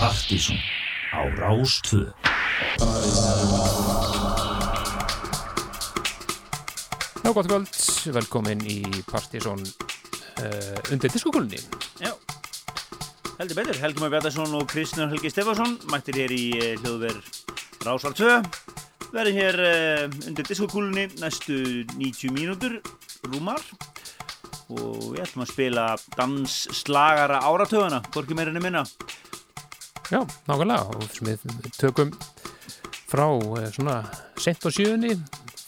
Partíson á Rástvö Já, gott kvöld, velkomin í Partíson uh, undir diskokólunni. Já, heldur betur. Helgi Már Bjartarsson og Kristján Helgi Stefansson mættir hér í uh, hljóðver Rásvar 2. Verðum hér uh, undir diskokúlunni næstu 90 mínútur rúmar og við ætlum að spila dansslagara áratöðuna, hvorki meirinu minna. Já, nákvæmlega, og sem við tökum frá uh, svona sent á sjöunni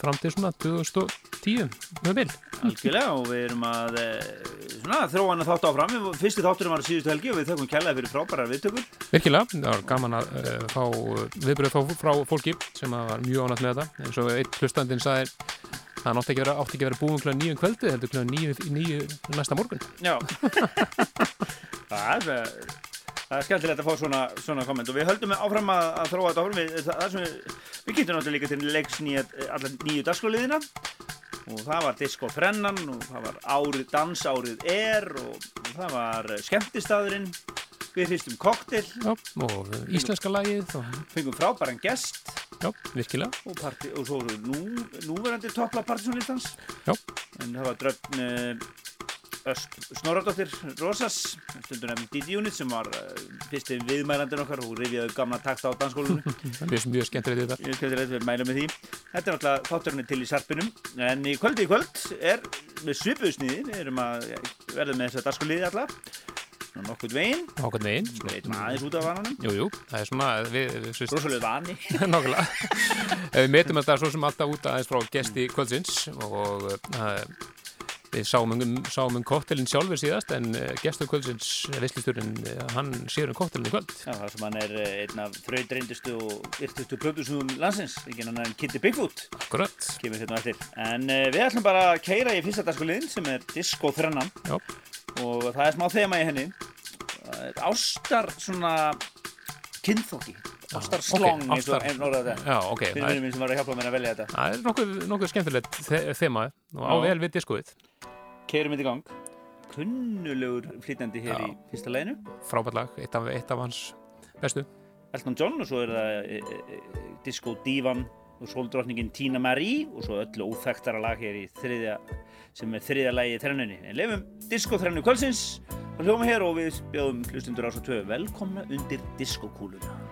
fram til svona 2010 með vil. Algjörlega og við erum að eh, svona, þróa hann að þátt áfram. Fyrsti þátturum var síðustu helgi og við þökkum kærlega fyrir frábærar viðtökur. Virkilega, það var gaman að uh, fá viðbröð frá, frá fólki sem var mjög ánægt með þetta. eins og einn hlustandinn sagði það átti ekki að vera, búin kl. 9 um kvöldi heldur kl. 9, 9 næsta morgun. Já Það er Það er skemmtilegt að fá svona, svona komment. Og við höldum áfram að, að þróa þetta áfram. Við, það, það við, við getum náttúrulega líka til leiks nýja, allar nýju dagskóliðina og það var Disco Frennan og það var árið dansárið er og, það var skemmtistæðurinn við hristum koktel, og íslenska lagið og, fengum frábæran gest. Já, virkilega. og, parti, og svo nú, núverandi Já. en það var dröfn Ösp Snorradóttir Rosas stundur nefnum Didi Unit sem var uh, fyrsti viðmælandin okkar. Og rifjaði gamla takta á dansskólunum Það er mjög skemmtilegt þetta. ég skemmtir að við mælum með því. Þetta er náttúrulega þátturinn til í sarpinum en í kvöldi í kvöld er með svipuðsniði við erum að verða með þessa dansskóliði alla. Svona nokkuð veginn. Megin. við veitum aðeins út af vananum. Jú, jú, það er svona, rosalega vani. Ef Við metum þetta svo sem alltaf út aðeins frá gesti kvöldsins og uh, við sáum um, sáum um kottelin sjálfur síðast en uh, gestur kvöldsins, veislisturinn, uh, hann sér um kottelin í kvöld. Já, það sem hann er eh, einn af þrautreindustu og yrtustu plötusnúðum landsins, ekki hann en Kitty Bigfoot, Akkurat. kemur hérna eftir. En við ætlum bara að keira í fyrsta dagskuliðin sem er Disco Þrennan Já. og það er smá þema í henni. Það er Ástar svona kynþóki, ástar slong ok, eins og einn orðað þetta. Fyrir vinnum minn sem var að hjálpa mér að velja þetta. það er nokkuð, nokkuð skemmtilegt þe þema og á vel við diskoðið. Keirum þetta í gang. Kunnulegur flytjandi hér Já. í fyrsta leginu. Frábært lag, eitt af, eitt af hans bestu. Elton John og svo er það e, e, e, Disco Divan og sóldrottningin Tina Marie og svo öllu óþekktara lag hér í þriðja sem er þriðja lagi í þrennunni en lefum Disco þrennu kvöldsins og hljóma hér og við bjóðum hlustundur ás og tvö velkomna undir diskokúluna Oh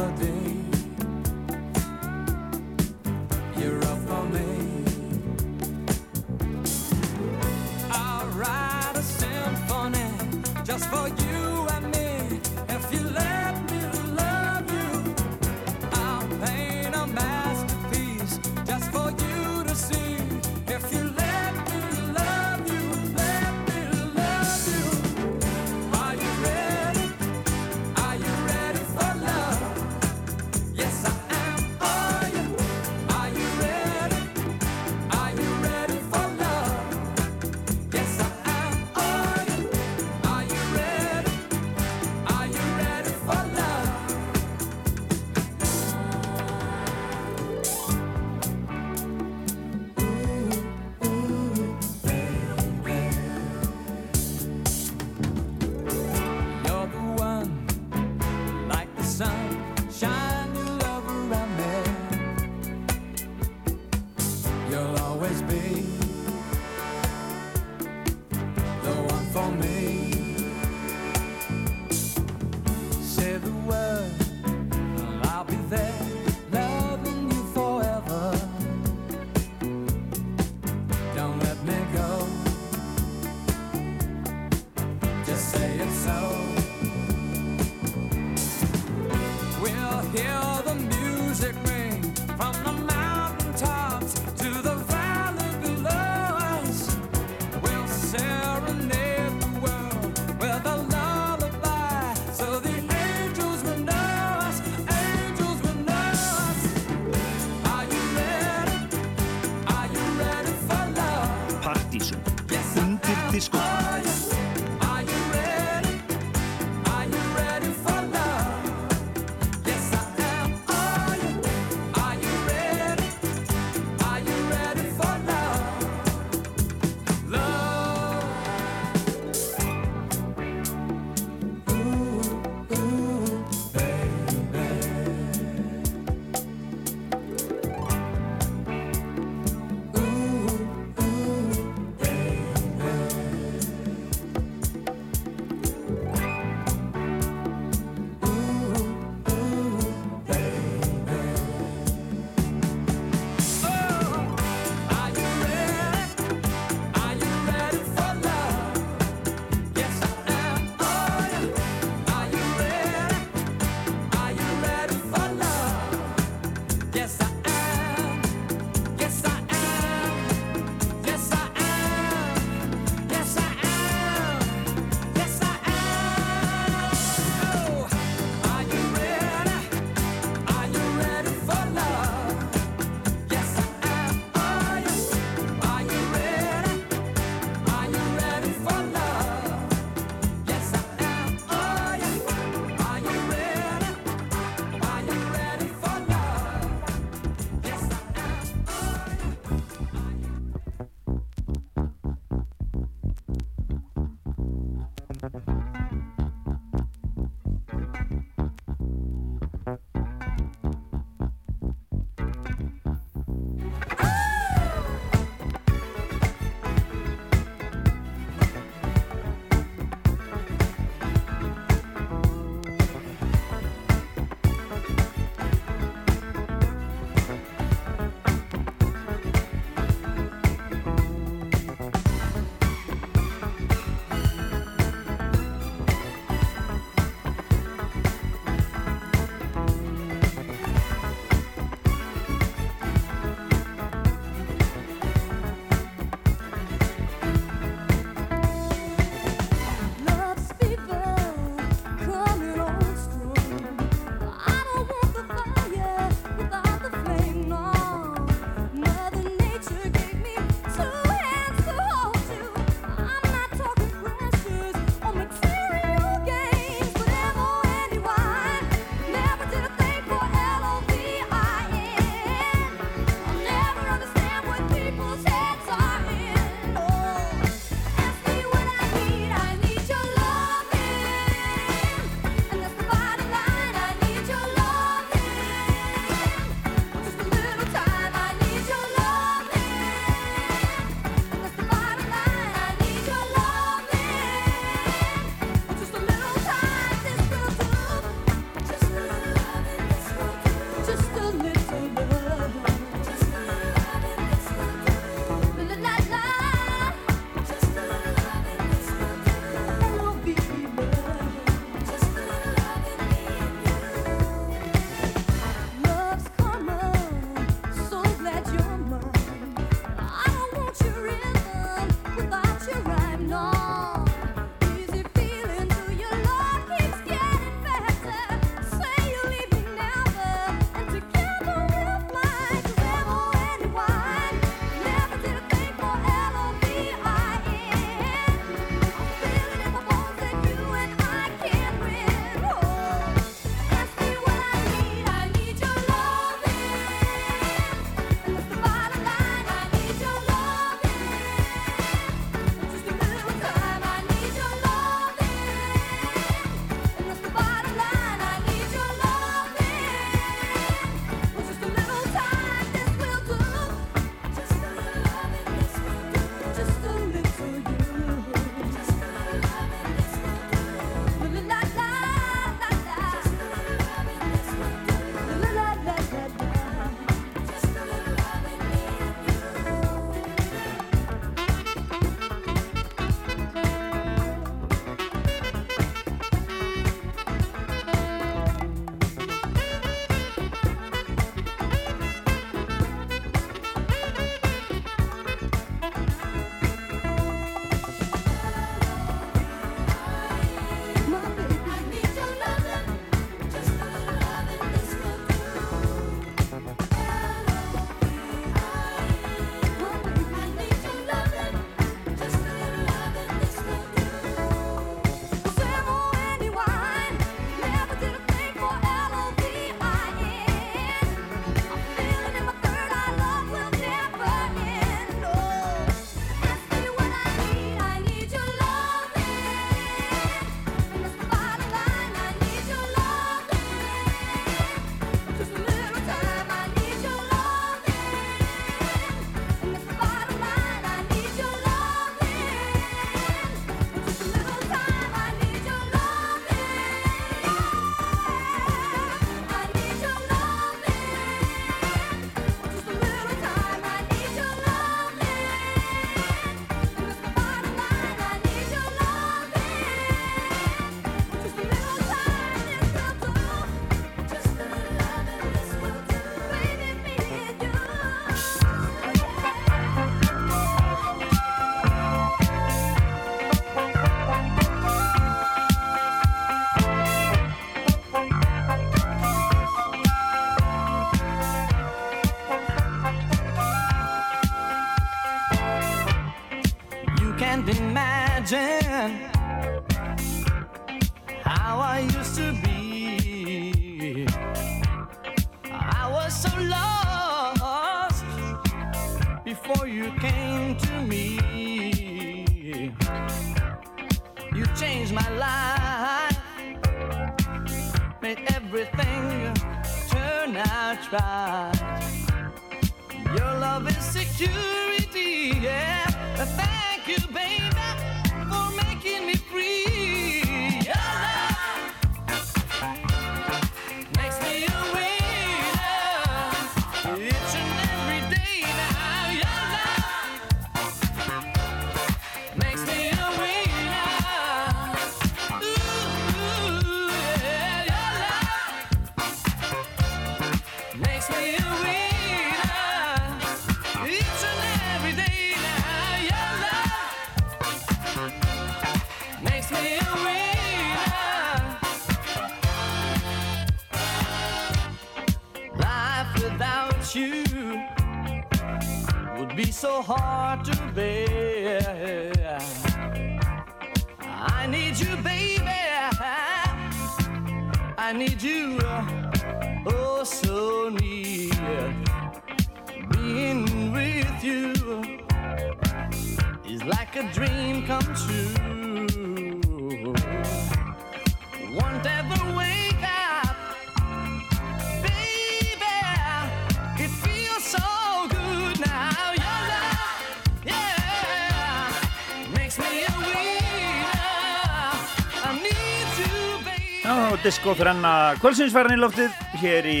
Disco þrenna kvölsinsfæran í loftið hér í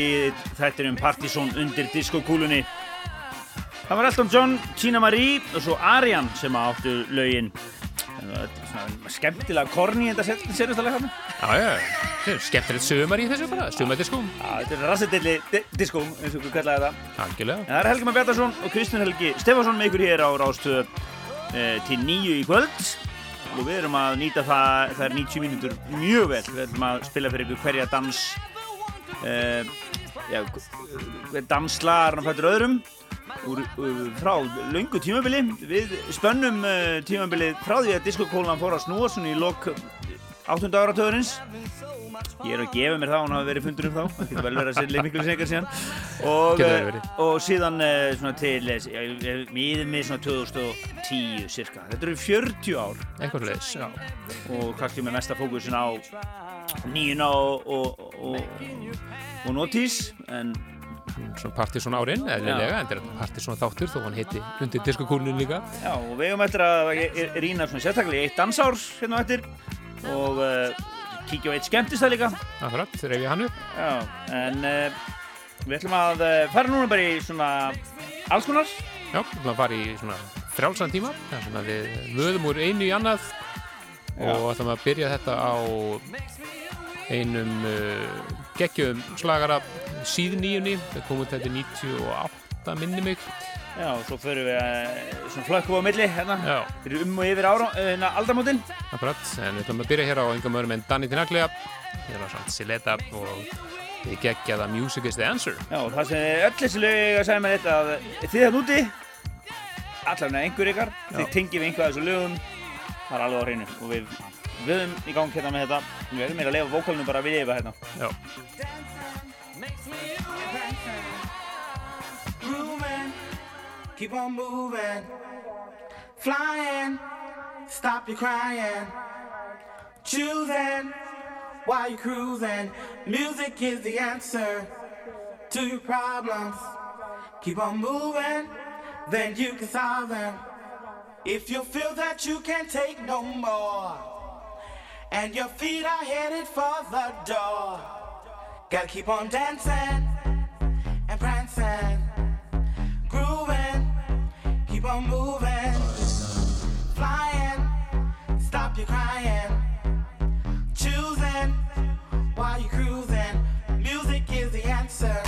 þættinum Partizón undir diskokúlunni. Það var Elton John, Tina Marie og svo Arian sem áttu svona skemmtilega korni þetta senastallega hann. Já, já, þetta er skemmtilegt sömar í þessu bara, sömardiskum, Já, þetta er rassetilli diskó, eins og við kallaði þetta. algjörlega. En það er Helgi Már Bjartarsson og Kristján Helgi Stefansson með ykkur hér á Rástöð e, til nýju í kvöld og við erum að nýta það, er 90 mínútur mjög vel. Við ætlum að spila fyrir ykkur hverja dans e, já, hver danslagar hann fættur öðrum úr, úr, frá löngu tímabili. Við spönnum e, tímabilið frá því að diskokólan fór að snúa svona í lok 8. áratöðurins Ég er að gefa mér það, hún hafi verið fundur um þá getur vel verið að segja miklu sengar síðan. Og, eh, og síðan eh, svona til eh, miður með svona 2010 cirka. Þetta eru 40 ár. Eitthvað leis, og kannski með mesta fókusin á nýjuna og, og, og, og notís en Svona partysón árin, eðlilega, en þetta er partysón þáttur þó hann heiti undir diskokúlun líka. já, og við höfum eftir að rýna svona sérstaklega í eitt dansár hérna á eftir og uh, kíkja á eitt skemmtist það líka Akkurat, reyfi hann upp. Já, en uh, við ætlum að uh, fara núna bara í svona alls konar. Já, við ætlum að fara í svona frjálsan tíma, þar sem við vöðum úr einu í annað og ætlum að byrja þetta á einum uh, geggjum slagara síðnýjunni, það kom út þetta 98 minni mig. Já, og svo förum við uh, svona flökkum á milli hérna. Já, Fyrir um og yfir ára, uh, aldamótin. akkurat, en við ætlum að byrja hér á engum öðrum en Danny Tinaglia, hér á samt Sileta og við geggjaða Music is the Answer. Já, og það sem öll þessi lög að segja mér þetta að þið það úti, allavega einhver ykkar, þið tengið við einhvað af þessu lögum, það er alveg á hreinu og við við höfum í gang hérna með þetta, við verðum meira að lefa vókalunum bara við yfir hérna. Já, keep on moving, flying, stop your crying, choosing while you're cruising. Music is the answer to your problems. Keep on moving, then you can solve them. If you feel that you can't take no more, and your feet are headed for the door, gotta keep on dancing and prancing, on moving, flying, stop your crying, choosing while you're cruising. Music is the answer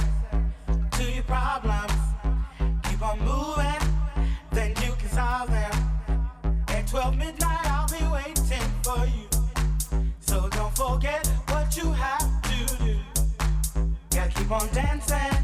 to your problems. Keep on moving, then you can solve them. At 12 midnight, I'll be waiting for you. So don't forget what you have to do. Gotta keep on dancing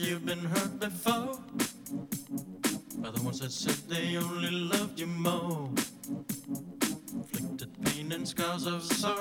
you've been hurt before by the ones that said they only loved you more. Inflicted pain and scars of sorrow.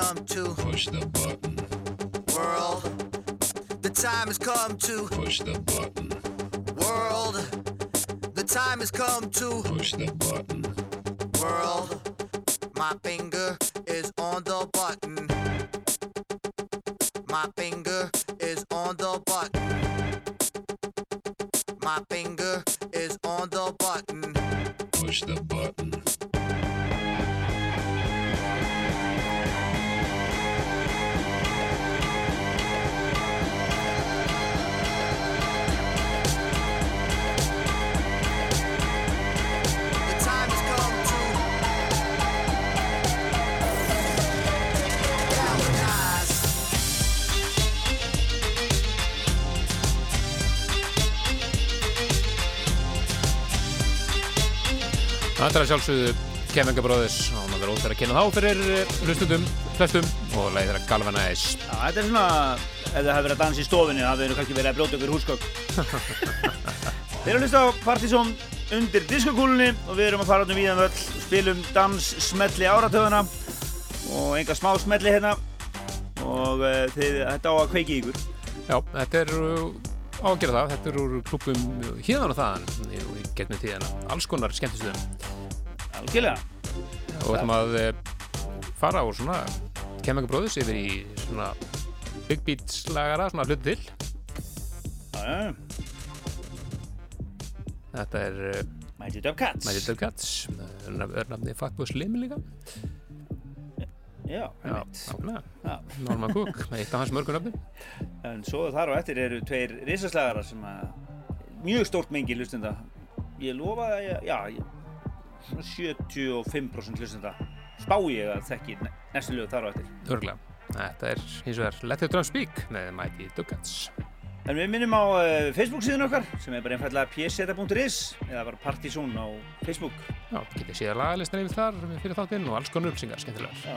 Come to Push the button. world. The time has come to Push the button. world. The time has come to Push the Það er sjálfsögðu Kemenga Brothers og maður verður óþær að kynna þá fyrir eh, hlustundum, flestum og leiði þeirra Galvanize Já, þetta er svona, ef það hefur verið að dansa í stofinni, það hefur kannski verið að brjóta ykkur húsgögg. Þeir eru að hlusta á Partizón undir diskokúlunni og við erum að fara út um víðan völl og spilum dans smelli áratöðuna og enga smá smelli hérna. Og uh, þið, þetta á að kveiki ykkur. Já, þetta er uh, á að gera það, þetta er úr klubum híðan og þaðan í, í getnum tíðana, alls konar skemmtistuðum Algjörlega. og við ætlum að uh, fara úr svona Kemenga Brothers yfir í svona Big Beats lagara, svona hluti til Já, já, Þetta er uh, Mighty Dub Cats. Mighty Dub Cats örnafni Fatboy Slim líka Já, einmitt. Norman Cook, með eitt af hans mörgum nöfnum En svo þar á eftir eru tveir risaslagarar sem að mjög stórt mengi hlustenda. Ég lofa að, ég- já, ég- 75% hlustenda spá ég að þekki næstu lög þar á eftir. Örglega, þetta er hins vegar Let the Drum Speak með Mighty Dub Cats En við minnum á uh, Facebook síðan okkar sem er bara einfallega pseta.is eða bara Partizón á Facebook. Já, getið séð lagalistan yfir þar fyrir þáttinn og alls konar upplýsingar skemmtilegar Já.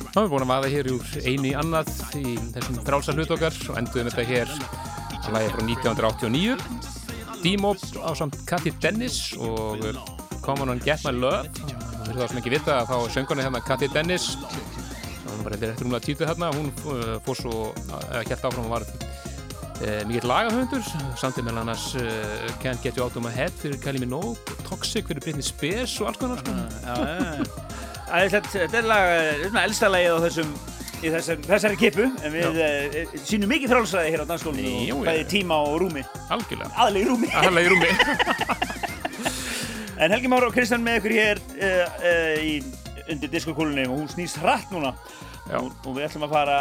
Þá erum við búin að maða hér úr einu í annað í þessum frálsa hlut okkar og enduðum þetta hér að lagi frá 1989 Dímop á samt Kathy Dennis og Come on and get my love. Og fyrir það sem ekki vita þá söngurinn hérna Kathy Dennis. Hún var eitthvað rúmlega títuð hérna. Hún uh, fór svo, eða kjælt áfram og var uh, mikill lagahöndur samtíð með annars uh, Can't Get You Out of My Head fyrir Kylie Minogue Toxic fyrir Britney Spears og alls konar. Já, já, já. Æðislegt, Þetta er lag, er svona elsta lagið á þessum í þessari, þessari kipu. En við e, sínum mikið frálsræði hér á já, bæði tíma og rúmi. Algjörlega. Aðlega í rúmi. Alla í rúmi. En Helgi Már og Kristján með ykkur hér e, e, í, undir diskokúlunni og hún snýst hratt núna. Já. og, og við ætlum að fara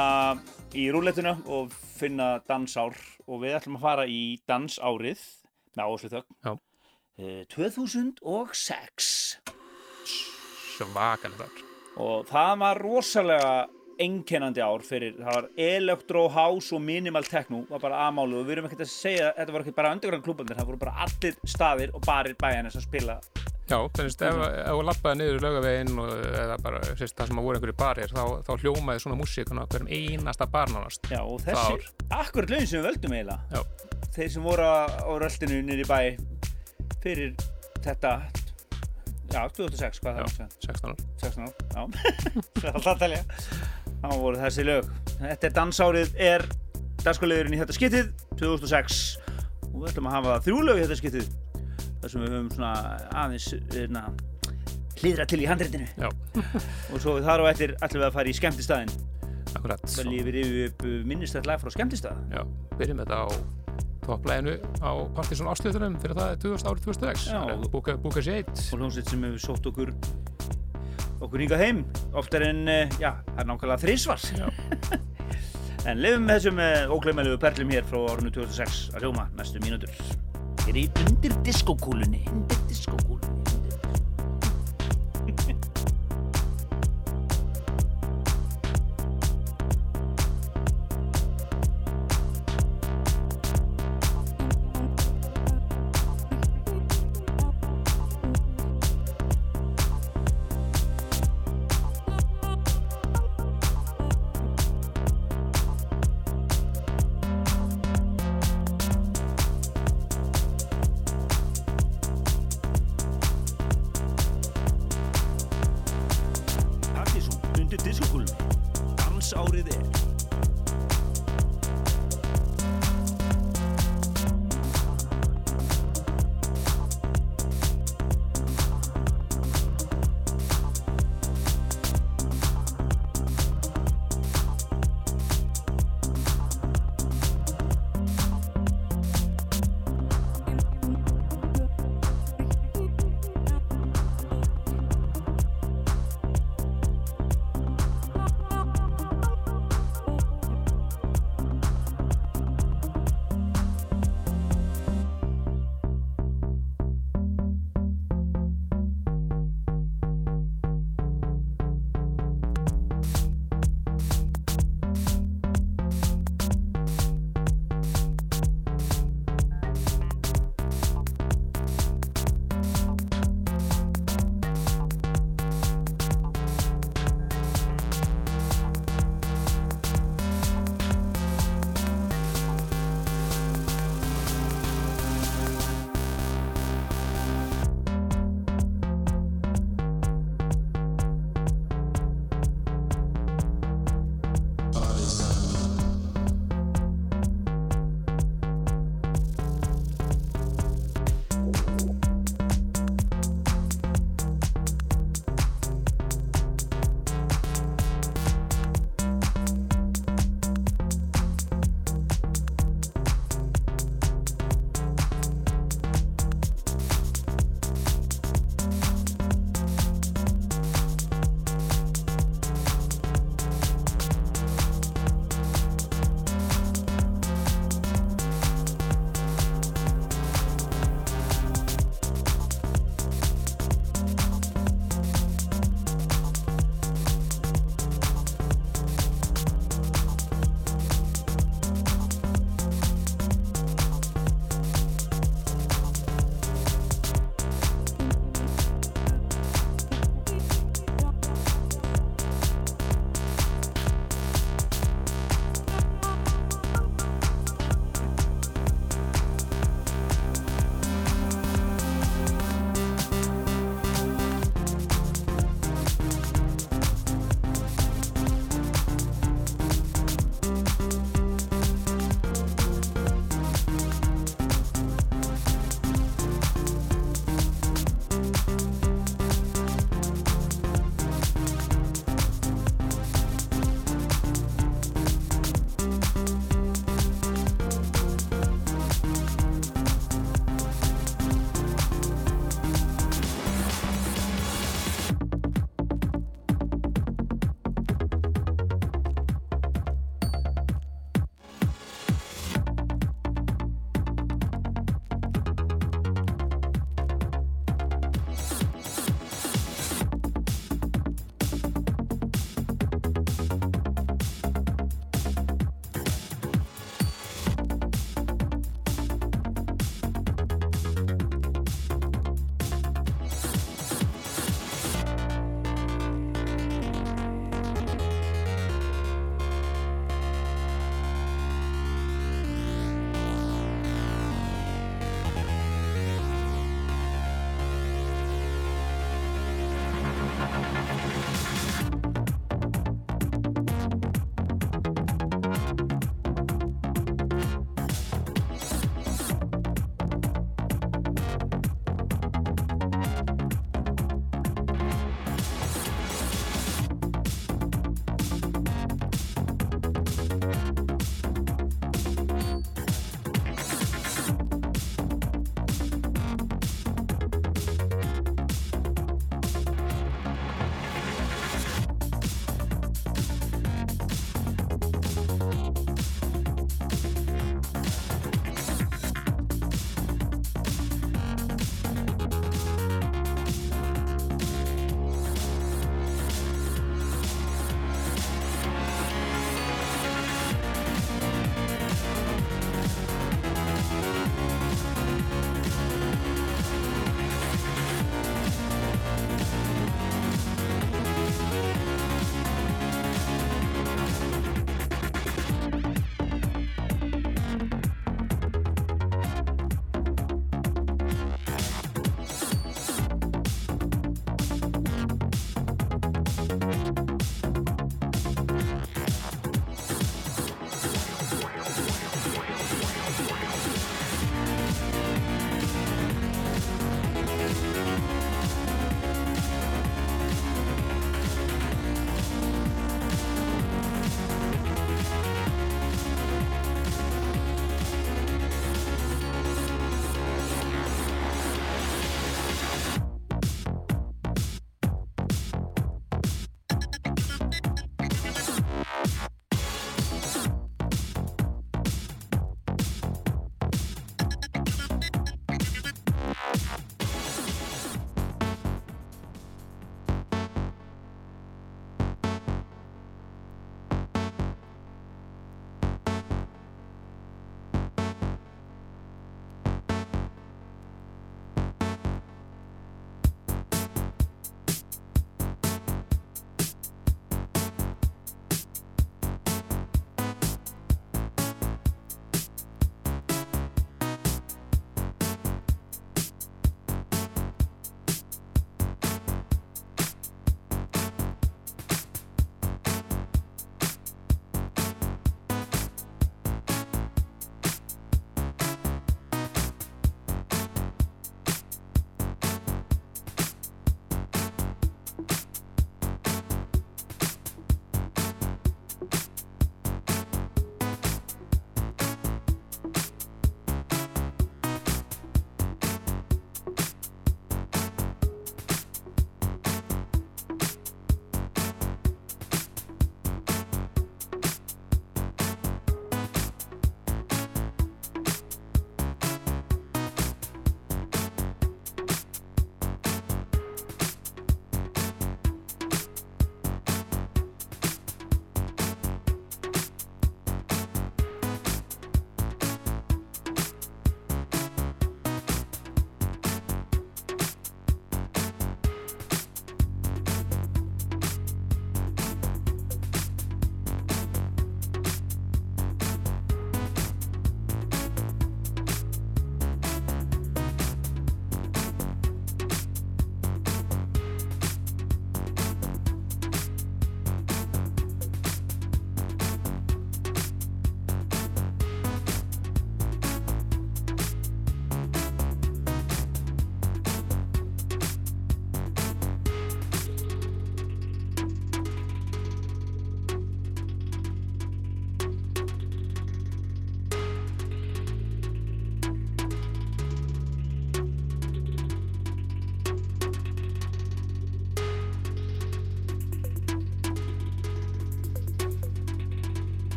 í rúlettuna og finna dansár. Og við ætlum að fara í dansárið með áherslu þögn. Já. e, 2006 Svakalegt ár og það var rosalega einkennandi ár fyrir, það var electro, house og minimal techno var bara aðmálu og við erum ekkert að segja þetta var ekki bara underground klúbandir, það voru bara allir staðir og barir bæjarnir sem spila. Já, þannig að ef, þú lappaði niður laugaveginn og eða bara sérst, það sem að voru einhverju barir þá, þá hljómaði svona músík á hverjum einasta bar nánast Já, og þessi, akkurat lögin sem við völdum eiginlega. Já. þeir sem voru á niður í bæ fyrir þetta já, 2006, hvað það er 16 ár. 16 ár, já, það er alltaf að telja. Þá voru þessi lög. Þetta er dansárið, er danskulegurinn í þetta skiptið 2006 og við ætlum að hafa þrjú lög í þetta skiptið. Þar sem við höfum svona aðeins hérna, hlýðra til í handreitinu Já, og svo þar og eftir ætlum við að fara í skemmtistæðin akkurat veljið við rifið upp minnistætt lag frá skemmtistæð Já, byrjum þetta á topplæginu á Partisan áslutunum fyrir það er 2000 árið 2006 Já. Það er Búka, Búka Shade og hljómsveit sem hefur sótt okkur okkur hingað heim oftar en, eh, já, það er nákvæmlega þrísvar Já. en lifum með þessum uh, ógleimælegu perlum hér frá árunni 2006 að hljóma næstu mínútur Hér í undir diskokúlunni undir diskokúlunni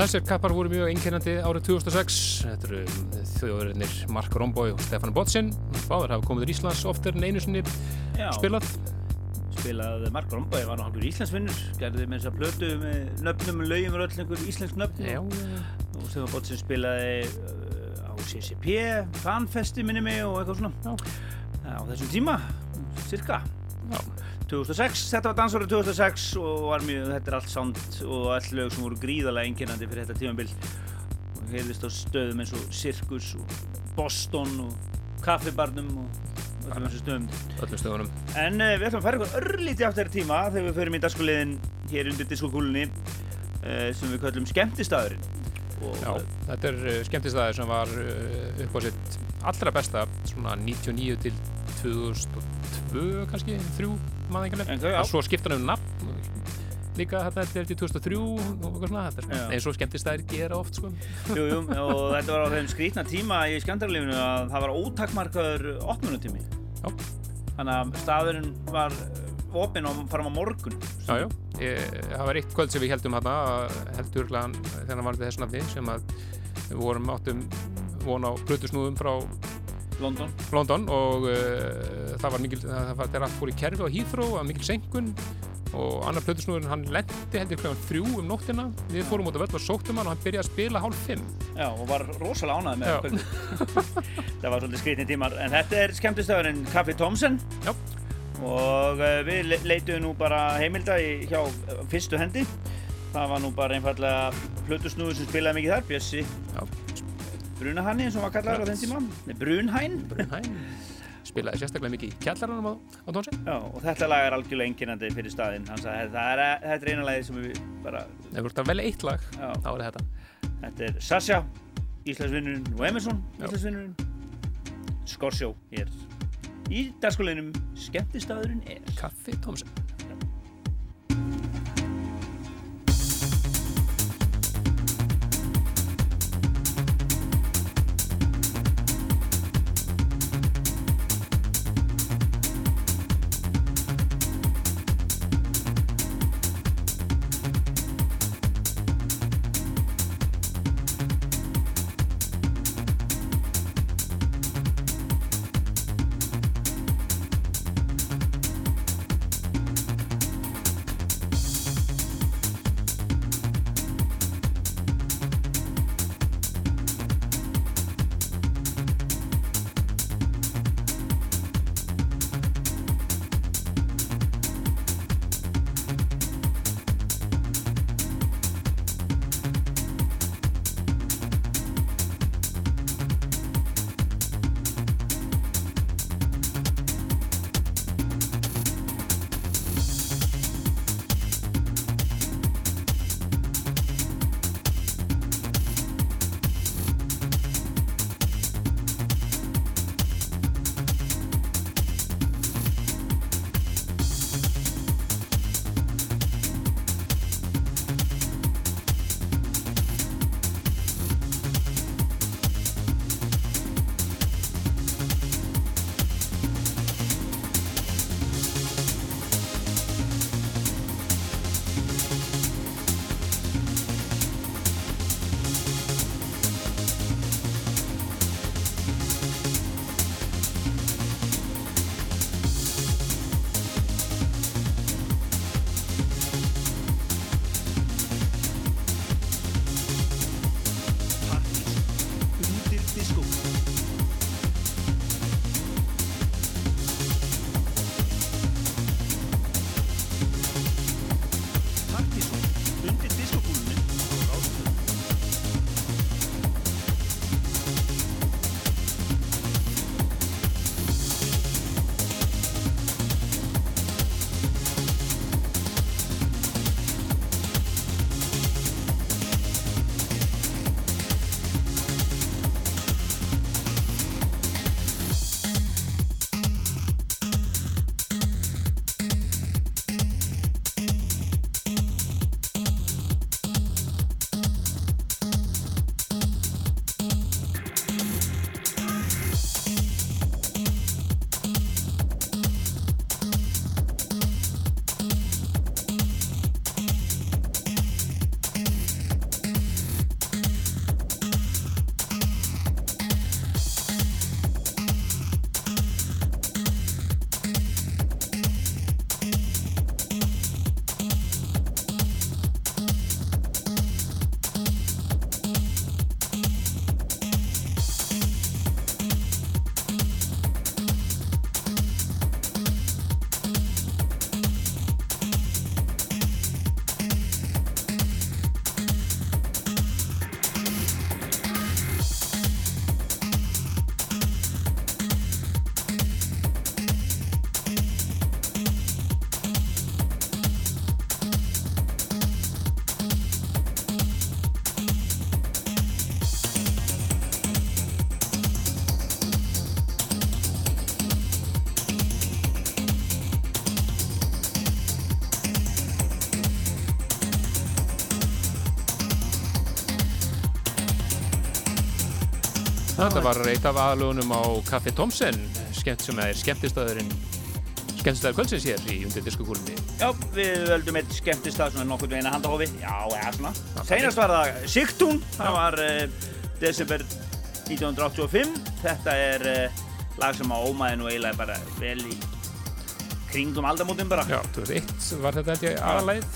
Þessir kappar voru mjög einkennandi árið 2006. Þetta eru þjóðurinnir Mark Romboy og Stefán Botsin. Báður hafa komið til Íslands oftar en einu sinni Já. spilað. Spilað Mark Romboy var nú hálfur íslensvinnur, gerði með þess að plötu með nöfnum, lögjum og öll einhver íslensk nöfn. Já, Og Stefán Botsin spilaði uh, á CCP, Fanfesti minni mig og eitthvað svona. Já. Á þessum tíma, cirka. Já. 2006, þetta var dansárið 2006 og var mjög, þetta er allt sound og all lög sem voru gríðarlega einkennandi fyrir þetta tímabil og heyrðist á stöðum eins og Circus og Boston og Kaffibarnum og öllum þessum stöðum öllum stöðunum. En uh, við ætlum að fara ykkur örlítið aftur tíma þegar við förum í dagskulegin hér undir diskokúlunni uh, sem við kallum skemmtistæðurinn og Já, þetta er uh, skemmtistæði sem var upp á sitt allra besta svona 99 til 2002 kannski, þrjú maður veginn. Svo skipta hann um nafn líka þetta er til 2003 og eitthvað svona, þetta er eins og skemmtistæðir gera oft sko. Jú, jú, og þetta var á þeim skrítna tíma í skemmtarlífinu að það var ótakmarkaður opnunutími. Já. Þannig að staðurinn var opinn og fram á morgun. Já, já, það var eitt kvöld sem við heldum hérna, heldur örglaðan þegar hann var við þessu nafni sem að við vorum áttum von á plötusnúðum frá London. London og uh, það var mikil, það var þegar allt fór í kerfi á Heathrow, það var mikil senkun og annar plötusnúðurinn hann lendi heldur kljóðan þrjú um nóttina við fórum út af völl og sóttum hann og hann byrjaði að spila hálf fimm Já, og var rosalega ánægð með kvöldu. það var svolítið skrítni tímar. En þetta er skemmtistæðurinn Kaffi Thomsen. Já. Og uh, við le- leituðum nú bara heimilda í, hjá uh, fyrstu hendi. Það var nú bara einfallega hlutusnúður sem spilaði mikið þar, Bjössi Já. Brunahanni eins og hann var kallaður á þeim tíma. Brunhæn. Brunhæn spilaði sérstaklega mikið í kjallaranum á, á tónsi Já, og þetta lag er algjörlega einkennandi fyrir staðinn. Það er, þetta er eina lagið sem við bara, ef þú ert að velja eitt lag, Já. þá er þetta þetta er Sasha, Íslandsvinnurinn og Emerson. Íslandsvinnurinn. Skorsjó hér. Í dagskuleginum, skemmtistæðurinn er. Kaffi Tómsen Þetta var eitt af aðlugunum á Café Thomsen, skemmt sem er skemmtistæðurinn, skemmtistæður kvöldsins hér í undir diskokúlunni. Já, við völdum eitt skemmtist það svona nokkurn veginn að handahófi. Já, eða svona. Seinast var það Sigtún, það var uh, desember 1985. Þetta er uh, lag sem á ómaði nú eiginlega bara vel í kringum aldamótin bara. Já, 2001 var þetta ég aðalæð.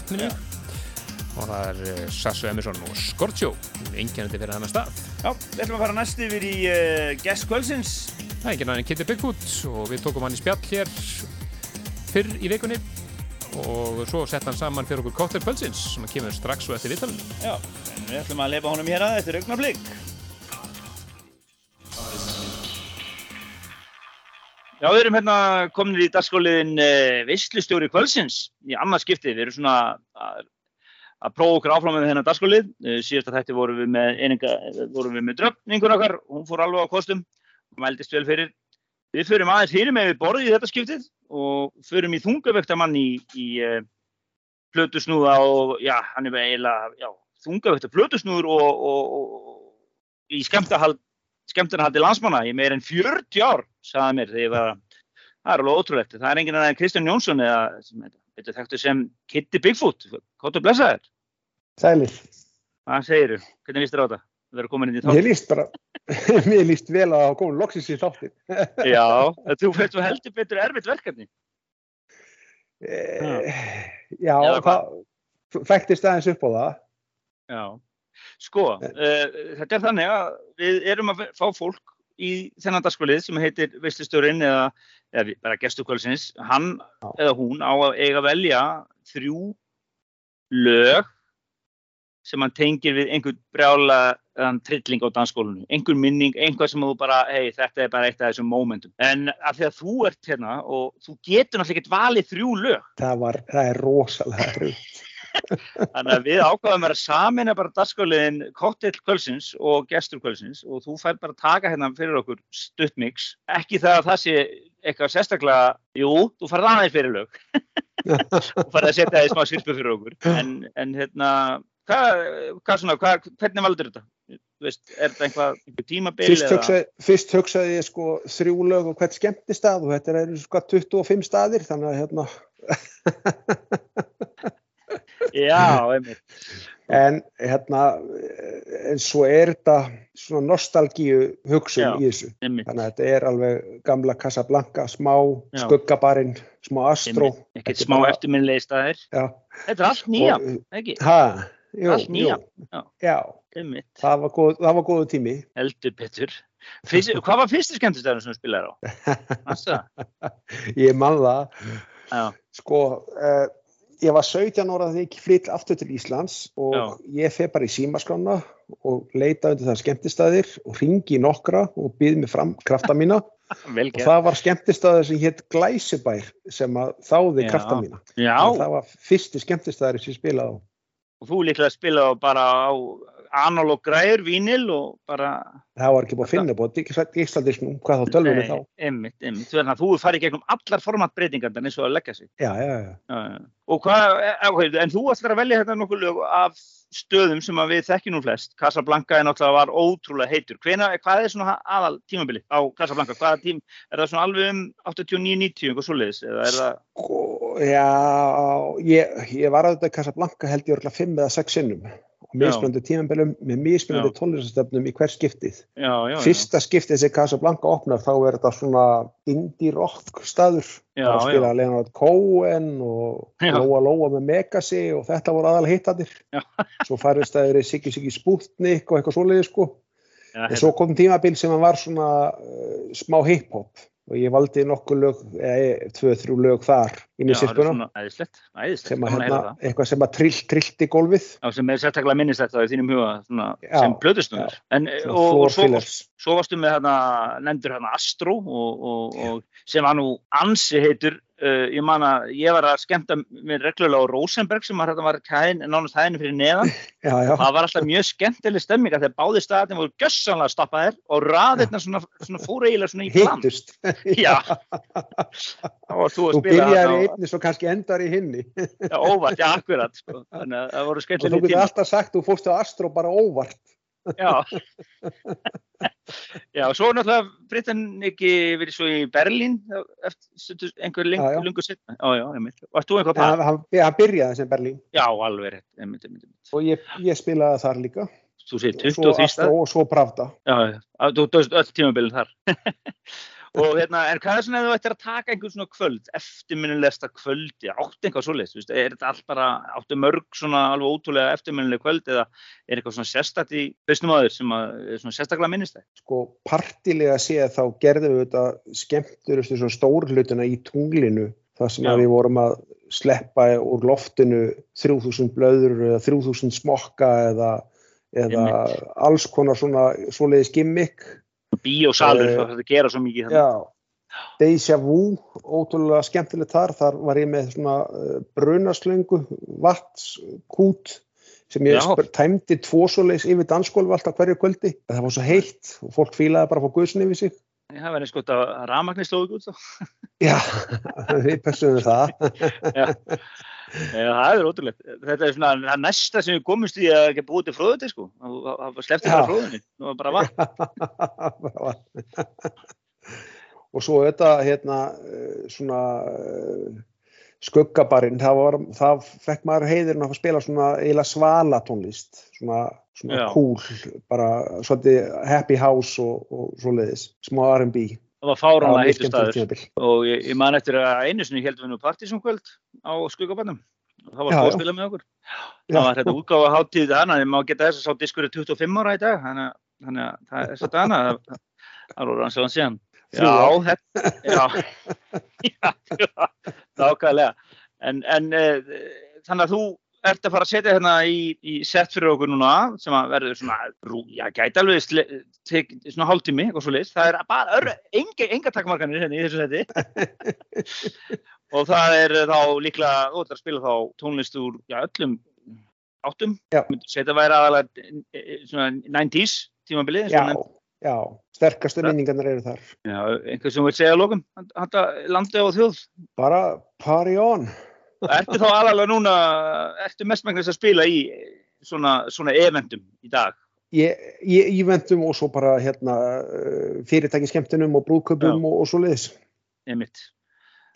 Og það er uh, Sasso Emerson og Scorchio, einkennandi fyrir hennar stað. Já, við ætlum að fara næst yfir í uh, Guest Kvöldsins. Það er enginn aðeins Kitty Bigfoot og við tókum hann í spjall hér fyrr í vikunni og svo sett hann saman fyrir okkur Cocktail Kvöldsins sem kemur strax og eftir vitalinn. Já, en við ætlum að leipa honum hér að eftir augnablík. Já, við erum hérna komin í dagskóliðin uh, Visslustjóri Kvöldsins í annað skipti. Við erum svona að, að prófa okkur áfram með þennan dagskólið. Uh, síðasta þætti vorum við með með dröfningur okkar, hún fór alveg á kostum, mældist vel fyrir. Við förum aðeins fyrir með við borðið í þetta skiptið og förum í þungavöktamann í, í uh, plötusnúða og já, hann er eiginlega, þungavökta plötusnúður og, og, og í skemmtahald, skemmtarhaldi landsmanna í meir en 40 ár, sagði mér þegar ég var, það er alveg ótrúlegt. Það er enginn aðeins Kristján Jónsson eða, þetta, þetta þekktu sem Kitty Bigfoot, hvað þú blessaðir? Sælir. Hvað segirðu? Hvernig líst þér á þetta? Það verður komin inn í þátt. Mér líst bara, mér líst vel að hafa komin loksins í þáttin. Já, þú, þú heldur betur erfitt verkefni. Eh, já, Eða hvað? það fæktist aðeins upp á það. Já, sko, uh, þetta er þannig að við erum að fá fólk í þennan dagskvölið sem heitir Veistlustjórin eða, eða við- bara gestukvöldsins, hann eða hún á að eiga velja þrjú lög sem hann tengir við einhvern brjála trilling á dansskólinu, einhver minning, einhvað sem þú bara, hei, þetta er bara eitt af þessum momentum. En af því að þú ert hérna og þú getur náttúrulega ekkert valið þrjú lög, Það, var, það er rosalega raugt. Þannig að við ákvaðum að samina bara dagskóliðin cocktail kvölsins og gestur kvölsins og þú fær bara taka hérna fyrir okkur stuttmix. Ekki það að það sé eitthvað sérstaklega, jú, þú farið aðeins fyrir lög. þú farið að setja það í smá sirpu fyrir okkur. En, en hérna, hvað, svona, hvað, hvernig valdur þetta? Veist, er þetta einhvað, einhver tímabil Fyrst hugsaði, fyrst hugsaði ég sko þrjú lög og hvert skemmtistað og þetta er sko 25 staðir þannig að hérna Já, einmitt. en hérna en svo er þetta svona nostalgíu hugsun Já, í þessu einmitt. þannig að þetta er alveg gamla Casablanca, smá Já. skuggabarinn, smá Astro. Ekkert er smá bara- eftirminnilegi staðir. Já. Þetta er allt nýja, Og, ekki? Ha, jú, Allt nýja. Já. Já, það var, góð, það var góðu tími. Heldur betur. Fyrst, hvað var fyrsti skemmtistæðurinn sem þú spilaði á? Ég man það. Sko uh, ég var 17 ára þegar ég flytt aftur til Íslands og Já. ég fer bara í símaskrána og leita undir það skemmtistæðir og ringi nokkra og býð mig fram krafta mína. Og það var skemmtistæður sem hétt Glæsibær sem þáði krafta mína. Það var fyrsti skemmtistæður sem ég spilaði á Og þú líklega spilaði á bara á analog græður, vínil og bara... það var ekki búið að finna búið díksladisnum, hvað þá tölvunni þá einmitt, einmitt. Þú, þú farið gegnum allar formatbreytingar eins og að leggja sig. já, já, já. Og hvað, eh, ok, en þú ætlar að velja þetta nokkuð lög af stöðum sem að við þekkjum nú flest. Casablanca er náttúrulega var ótrúlega heitur. Hvena, hvað er svona aðal tímabili á Casablanca? Hvaða tím, er það svona alveg um 89-90, eitthvað svoleiðis? Er það, Sko, já, ég, ég var að þetta Casablanca held ég örgulega fimm eða sex sinnum og mismunandi tímambilum með mismunandi Já. tónlistastöfnum í hver skiptið. já, já, já. Fyrsta skiptið sem Casablanca opnar þá er þetta svona indie rock staður. Já, Það var að spila já. Leonard Cohen og Já. Lóa Lóa með Megasi og þetta voru aðal hittadir. Svo farist það yfir Siggi Siggi Sputnik og eitthvað svoleiði sko. Já, En svo kom tímabil sem var svona uh, smá hip-hop og ég valdi nokkuð lög, eða tvö, þrjú lög þar inn í það er æðislegt, sem að að hérna, það. eitthvað sem að trill, trillt í gólfið Já, sem er sérstaklega minnist þetta í þínum huga svona, Já, sem blöðustundur. En, og, og svo, svo varstu með hérna, nefndur hérna Astro og, og, og sem var nú ansi heitur. Uh, ég man að ég var að skemmta mér reglulega á Rosenberg sem var, var hæðin, nánast hæðinu fyrir neðan. Já, já. Það var alltaf mjög skemmtileg stemming að þegar báði staðin voru gössanlega stoppaðir og raðirna svona, svona fóru eiginlega svona í plan. hittust þú að þú byrjar í einni svo kannski endar í hinni Já, óvart, já, akkurat. Sko. Þannig að það voru og þú skemmtileg getur alltaf sagt þú fórst á Astro bara óvart Já. Já, svo er náttúrulega Brittan ekki verið svo í Berlín eftir einhver Já, já. lengur setna. Já, já, einmitt. Varst þú eitthvað hann, þar? hann, byrjaði sem Berlín Já, alveg einmitt, einmitt. og ég, ég spilaði þar líka Þú segir og svo 23 Astro og svo Pravda Já, já, þú döðst öll tímabilin þar. og hérna, en hvað er svona ef þú ættir að taka einhvern svona kvöld, eftirminnilegsta kvöldi, áttu eitthvað veist, er þetta allt bara, áttu mörg svona alveg ótrúlega eftirminnileg kvöld eða er eitthvað svona sérstætt í á þér sem að, svona sérstaklega minnist það? sko partilega séð þá gerðum við þetta skemmturustu svo stór hlutina í tunglinu þar sem að við vorum að sleppa úr loftinu 3000 blöður eða 3000 smokka eða, eða alls konar svona svoleiðis gimmick Bíósalur, Eh, það þarf að gera svo mikið þannig. Já, Deja Vu, ótrúlega skemmtilegt þar, þar var ég með svona uh, brunaslöngu, vatskút sem ég Já. tæmdi tvo svoleiðis yfir dansgólfi alltaf hverju kvöldi. Það var svo heitt og fólk fílaði bara að fá guðsni yfir sig. Það verður gott að rafmagnir slóðu út þá. Já, við pössum við það. Já. Það er ótrúlegt. Þetta er svona það næsta sem við komumst í að ekki búið til fróðuti sko. Það sleppti bara fróðunni. Nú var bara vatn. og svo þetta hérna eh, svona uh, skuggabarinn, það, var, það fekk maður heiðurinn að spila svona eiginlega svala tónlist, svona, svona cool, bara svolítið happy house og, og svoleiðis, smá R&B. Það var fáránlega mjög heitur staður. Og ég, ég man eftir að einu sinni heldum við nú partysónkvöld á skuggabannum. Það var Já, góð já. að spila með okkur. Það var þetta útgáfa hátíð hana, en maður geta þess að sá diskur er 25 ára í dag, þannig að- þannig að það er svolítið hana, það, voru hans og hann síðan. Já, þetta, já, nákvæmlega. En, en uh, þannig að þú ert að fara að setja hérna í, í sett fyrir okkur núna sem að verður svona, já, gæti alveg tek, svona hálftími, eitthvað svo Það er bara ör, enga, enga takkmarkanir hérna í þessu setti. og það er þá líklega, þú ætlar að spila þá tónlist úr, já, öllum áttum. Segja þetta væri aðalega eh, svona 90s tímabilið. Já, já, sterkastu minningarnar eru þar. Já, einhver sem vil segja að lókum, handa landi og þjóð. Bara party on. Ertu þá aðalega núna, ertu mestmægnast að spila í svona, svona eventum í dag? Ég, ég ívendum og svo bara hérna uh, fyrirtæki skemmtunum og brúðköpum og, og svoleiðis. Einmitt.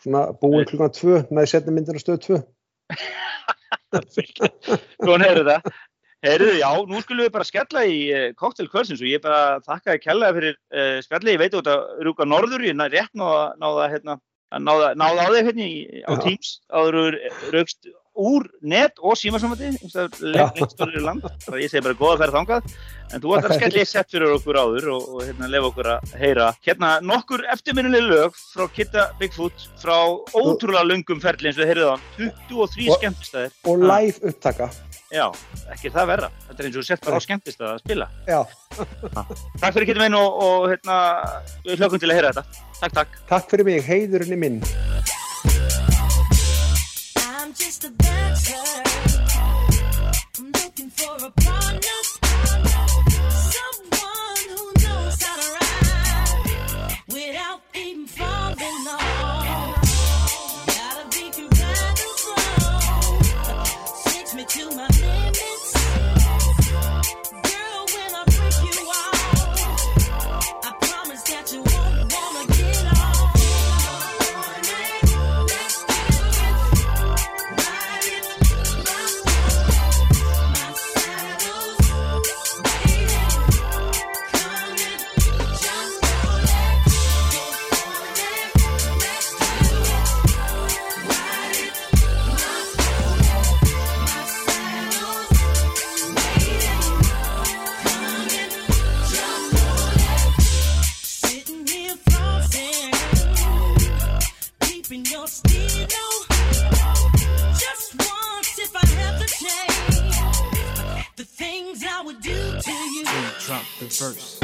Svona búin klukkan tvö, næði setni myndir á stöð tvö. Svona heyrðu það. Heyrðu, já, nú skulum við bara skella í uh, Cocktail Kvölsins og ég bara þakka þér kærlega fyrir uh, spjalli. Ég veit að þetta rúka norður, ég næ rétt náða, náða, hérna, að náða, náða á þig hérna á Já. Teams áður raukst úr net og stórir í land. Þannig að ég segi bara góða ferð þangað. En þú ætlar að skella ég sett fyrir okkur áður og, og hérna lefa okkur að heyra. Hérna nokkur eftirminnileg lög frá Kitta Bigfoot frá ótrúlega löngum ferli eins og þið heyrðu á 23 Og- skemmtistæðir. Og live upptaka. Já, ekki það verra. Þetta er eins og sett bara á skemmtist að spila. Já. Takk fyrir kittum minn og, og hérna, við hlökkum til að heyra þetta. Takk, takk. Takk fyrir mig, heiðurinn er minn. I'm just a dancer. I'm looking for a partner. Things I would do to you. Drop the verse.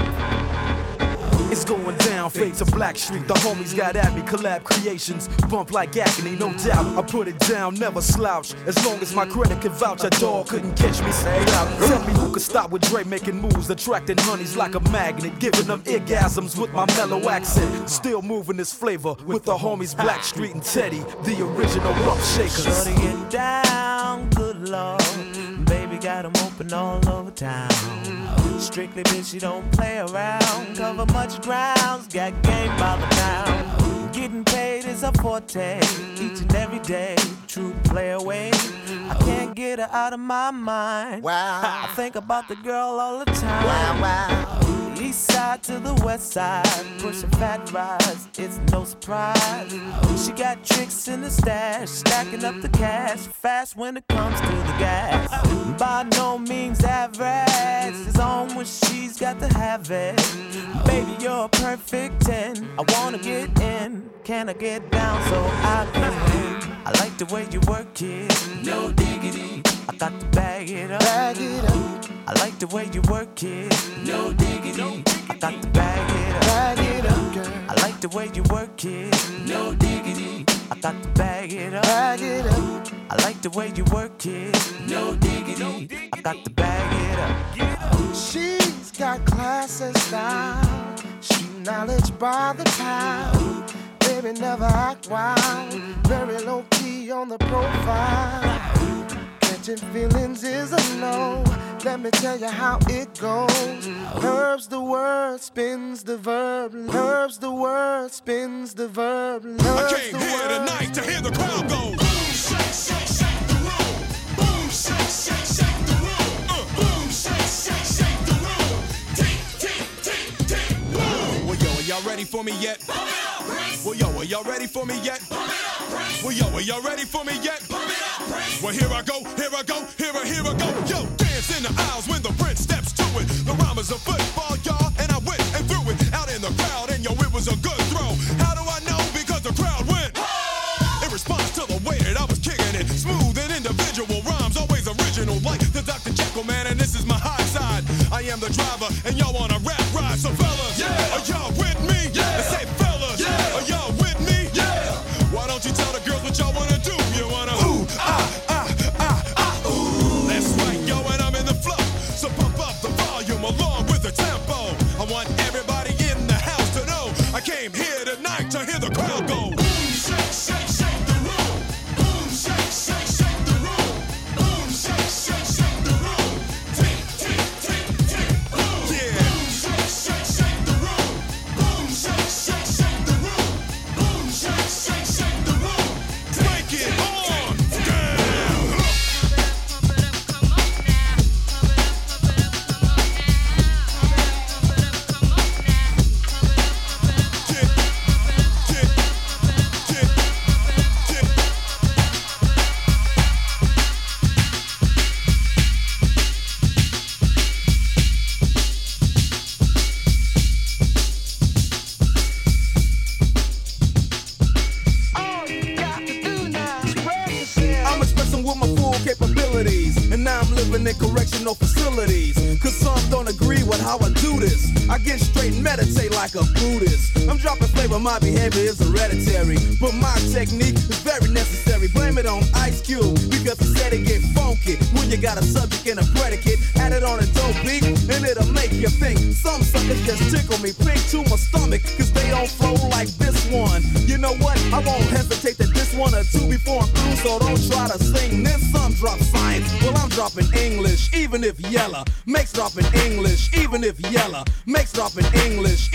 It's going down, fade to Black Street. The homies got at me, collab creations. Bump like agony, no doubt. I put it down, never slouch. As long as my credit can vouch, a dog couldn't catch me. Say out. Tell me who could stop with Dre making moves, attracting honeys like a magnet, giving them orgasms with my mellow accent. Still moving this flavor with the homies Black Street and Teddy, the original rough shakers. Shutting it down, good lord. Got 'em open all over town. Strictly bitch, she don't play around. Cover much grounds, got game by the pound. Getting paid is a forte, each and every day. True play away. I can't get her out of my mind. Wow. I think about the girl all the time. Wow, wow. East side to the west side, pushing fat rides, it's no surprise. She got tricks in the stash, stacking up the cash, fast when it comes to the gas. By no means average, it's on when she's got to have it. Baby, you're a perfect 10. I wanna get in, can I get down so I can? I like the way you work it, no diggity. I got to bag it up. Bag it up. I like the way you work it. No diggity. I got to bag it up. Bag it up, girl. I like the way you work it. No diggity. I got to bag it up. Bag it up. I like the way you work it. No diggity. I got to bag it up. She's got class and style, street knowledge by the pound. Baby, never act wild, very low key on the profile. Catching feelings is a no. Let me tell you how it goes. Herbs the word, spins the verb. Herbs the word, spins the verb. I came here tonight to hear the crowd go. Boom, shake, shake, shake the room. Boom, shake, shake, shake the room. Uh, boom, shake, shake, shake the room. Tick, tick, tick, tick, boom. Well, yo, are y'all ready for me yet? Well, yo, are y'all ready for me yet? Well, yo, are y'all ready for me yet? Well, here I go, here I go, here I, here I go. Yo, dance in the aisles when the prince steps to it. The rhyme is a football, y'all, and I went and threw it out in the crowd, and yo, it was a good throw. How do I know? Because the crowd went. In response to the way that I was kicking it, smooth and individual rhymes, always original, like the Dr. Jekyll man, and this is my high side. I am the driver, and y'all on a rap ride, so fellas, are technique is very necessary. Blame it on Ice Cube, because he said it get funky. When you got a subject and a predicate, add it on a dope beat, and it'll make you think. Some suckers just tickle me pink to my stomach, cause they don't flow like this one. You know what? I won't hesitate to diss one or two before I'm through, so don't try to sing this. Some drop science, well, I'm dropping English, even if yellow. Makes dropping English, even if yellow. Makes dropping English,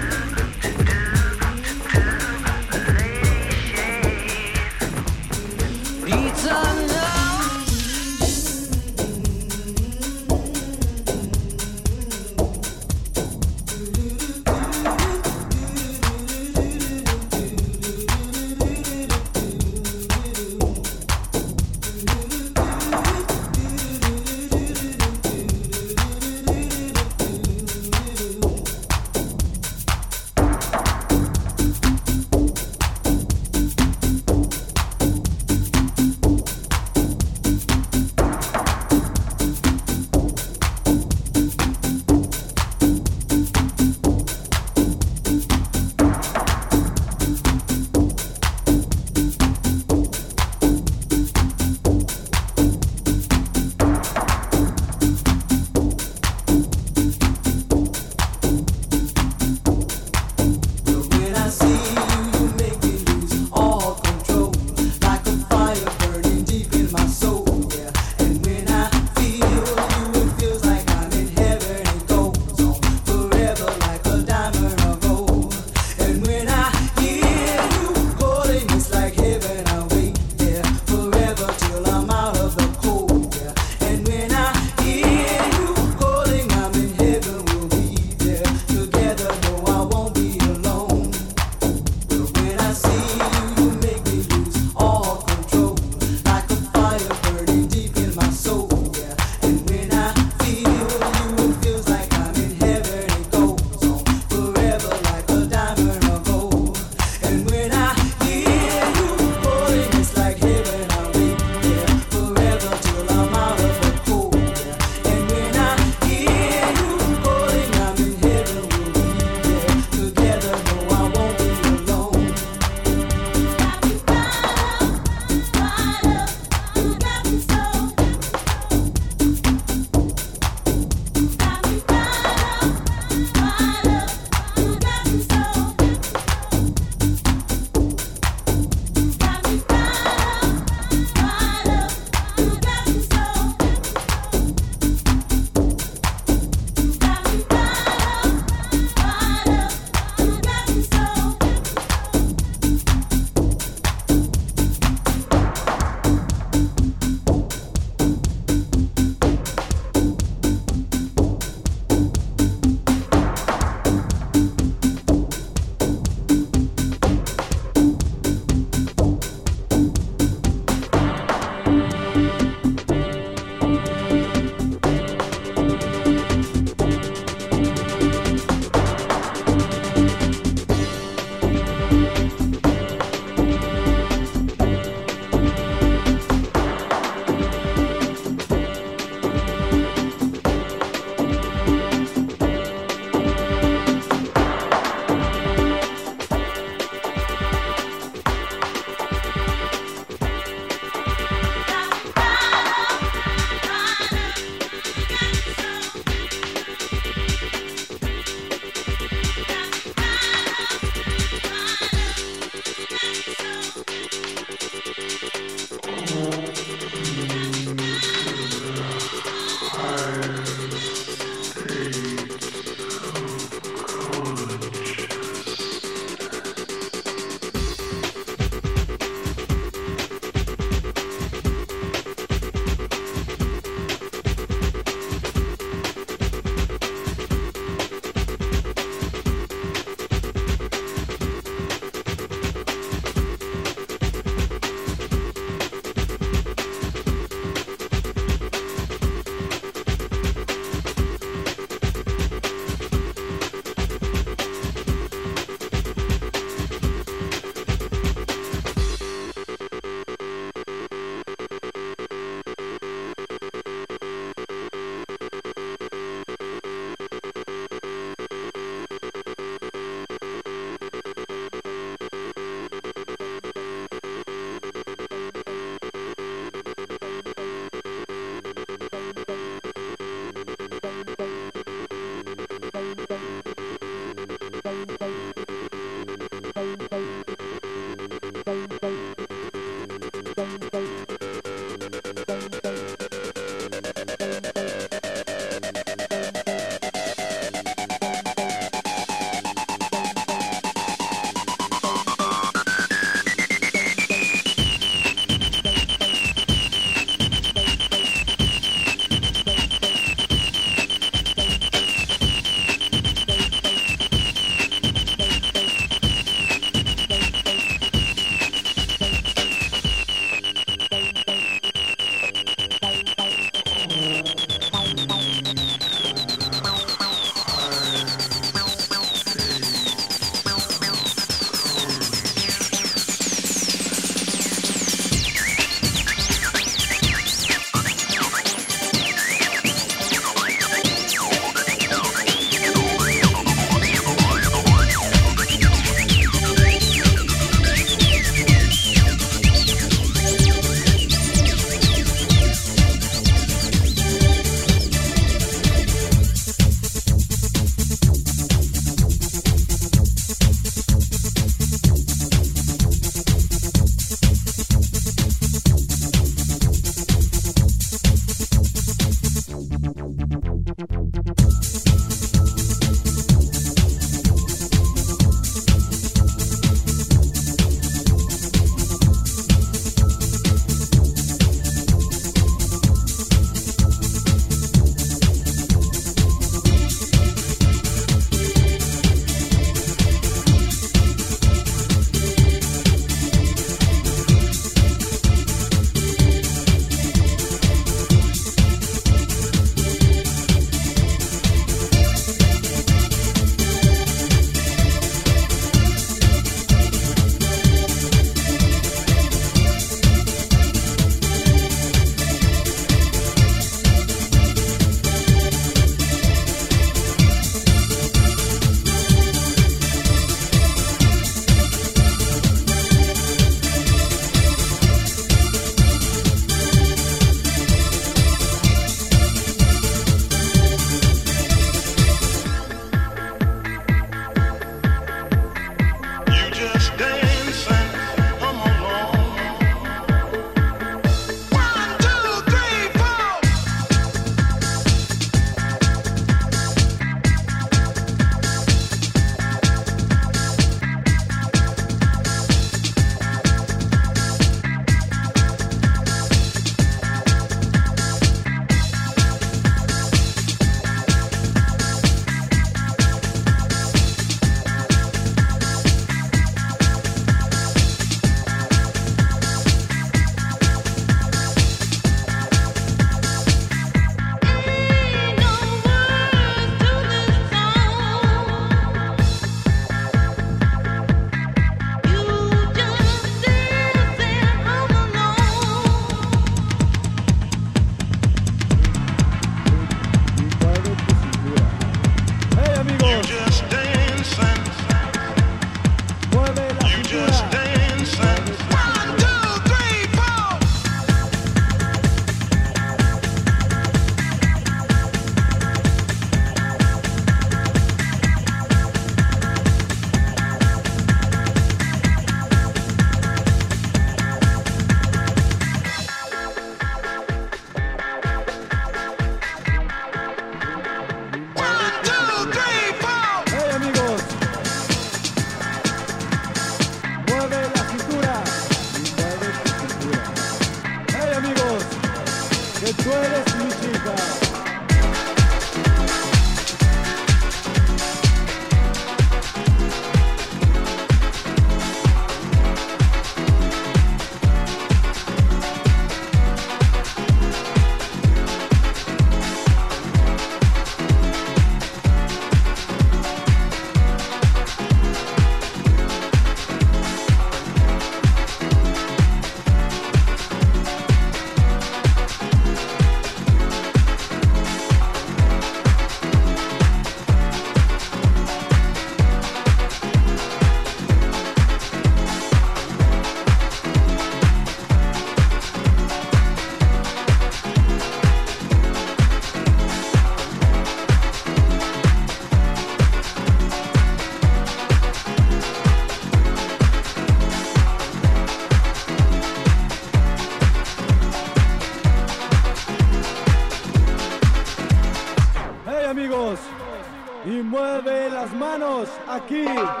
aqui.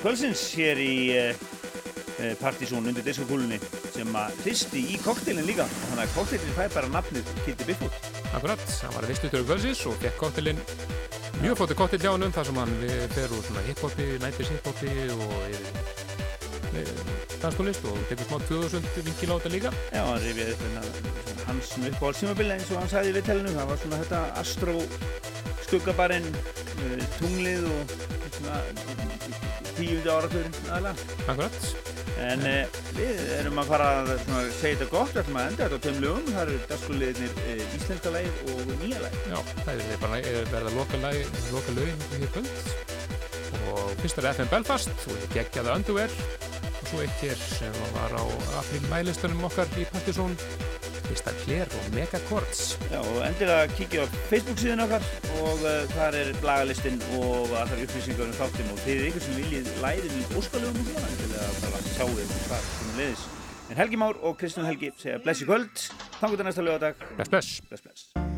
Gestur kvöldsins hér í uh, Partizón undir diskokúlunni sem að hristi í kokteilin líka. Þannig að kokteilin fær bara nafnið Kitty Bigfoot. Akkurat, hann var vistutur kvöldsins og fekk koktelin mjög flóti koktel hjá hann þar sem hann við fer úr hiphopi, nættis hiphopi og danstónlist og tekur smá 2000 vinkil á þetta líka. Já, hann rifið upp hans uppáhaldstímabili eins og hann sagði í viðtælinu það var svona þetta Astro skuggabarinn tunglið og tíundi áraturinn aðalega Akkurat. En uh, við erum að fara að svona, segja þetta gott, við ætlum að enda þetta á tveim lögum. Það eru dagskuliðinir uh, íslenska lægið og nýja lægið Já, það er bara eh, verða loka lögin hér kvöld. Og fyrst er FM Belfast og ég geggjaði Underwear. Og svo eitt hér sem var á april mælistunum okkar í Partizón fyrsta Claire og Megacords Já, og endilega kíkja á Facebook síðan okkar og uh, þar er lagalistinn og allar upplýsingar um þáttum og þeir eru ykkur sem viljið læðin í óskalöfum og svona endilega bara sjáu þið hvað sem leiðis. En Helgi Már og Kristján Helgi segja bless í kvöld, þangur til næsta lögadag Bless, bless. Bless, bless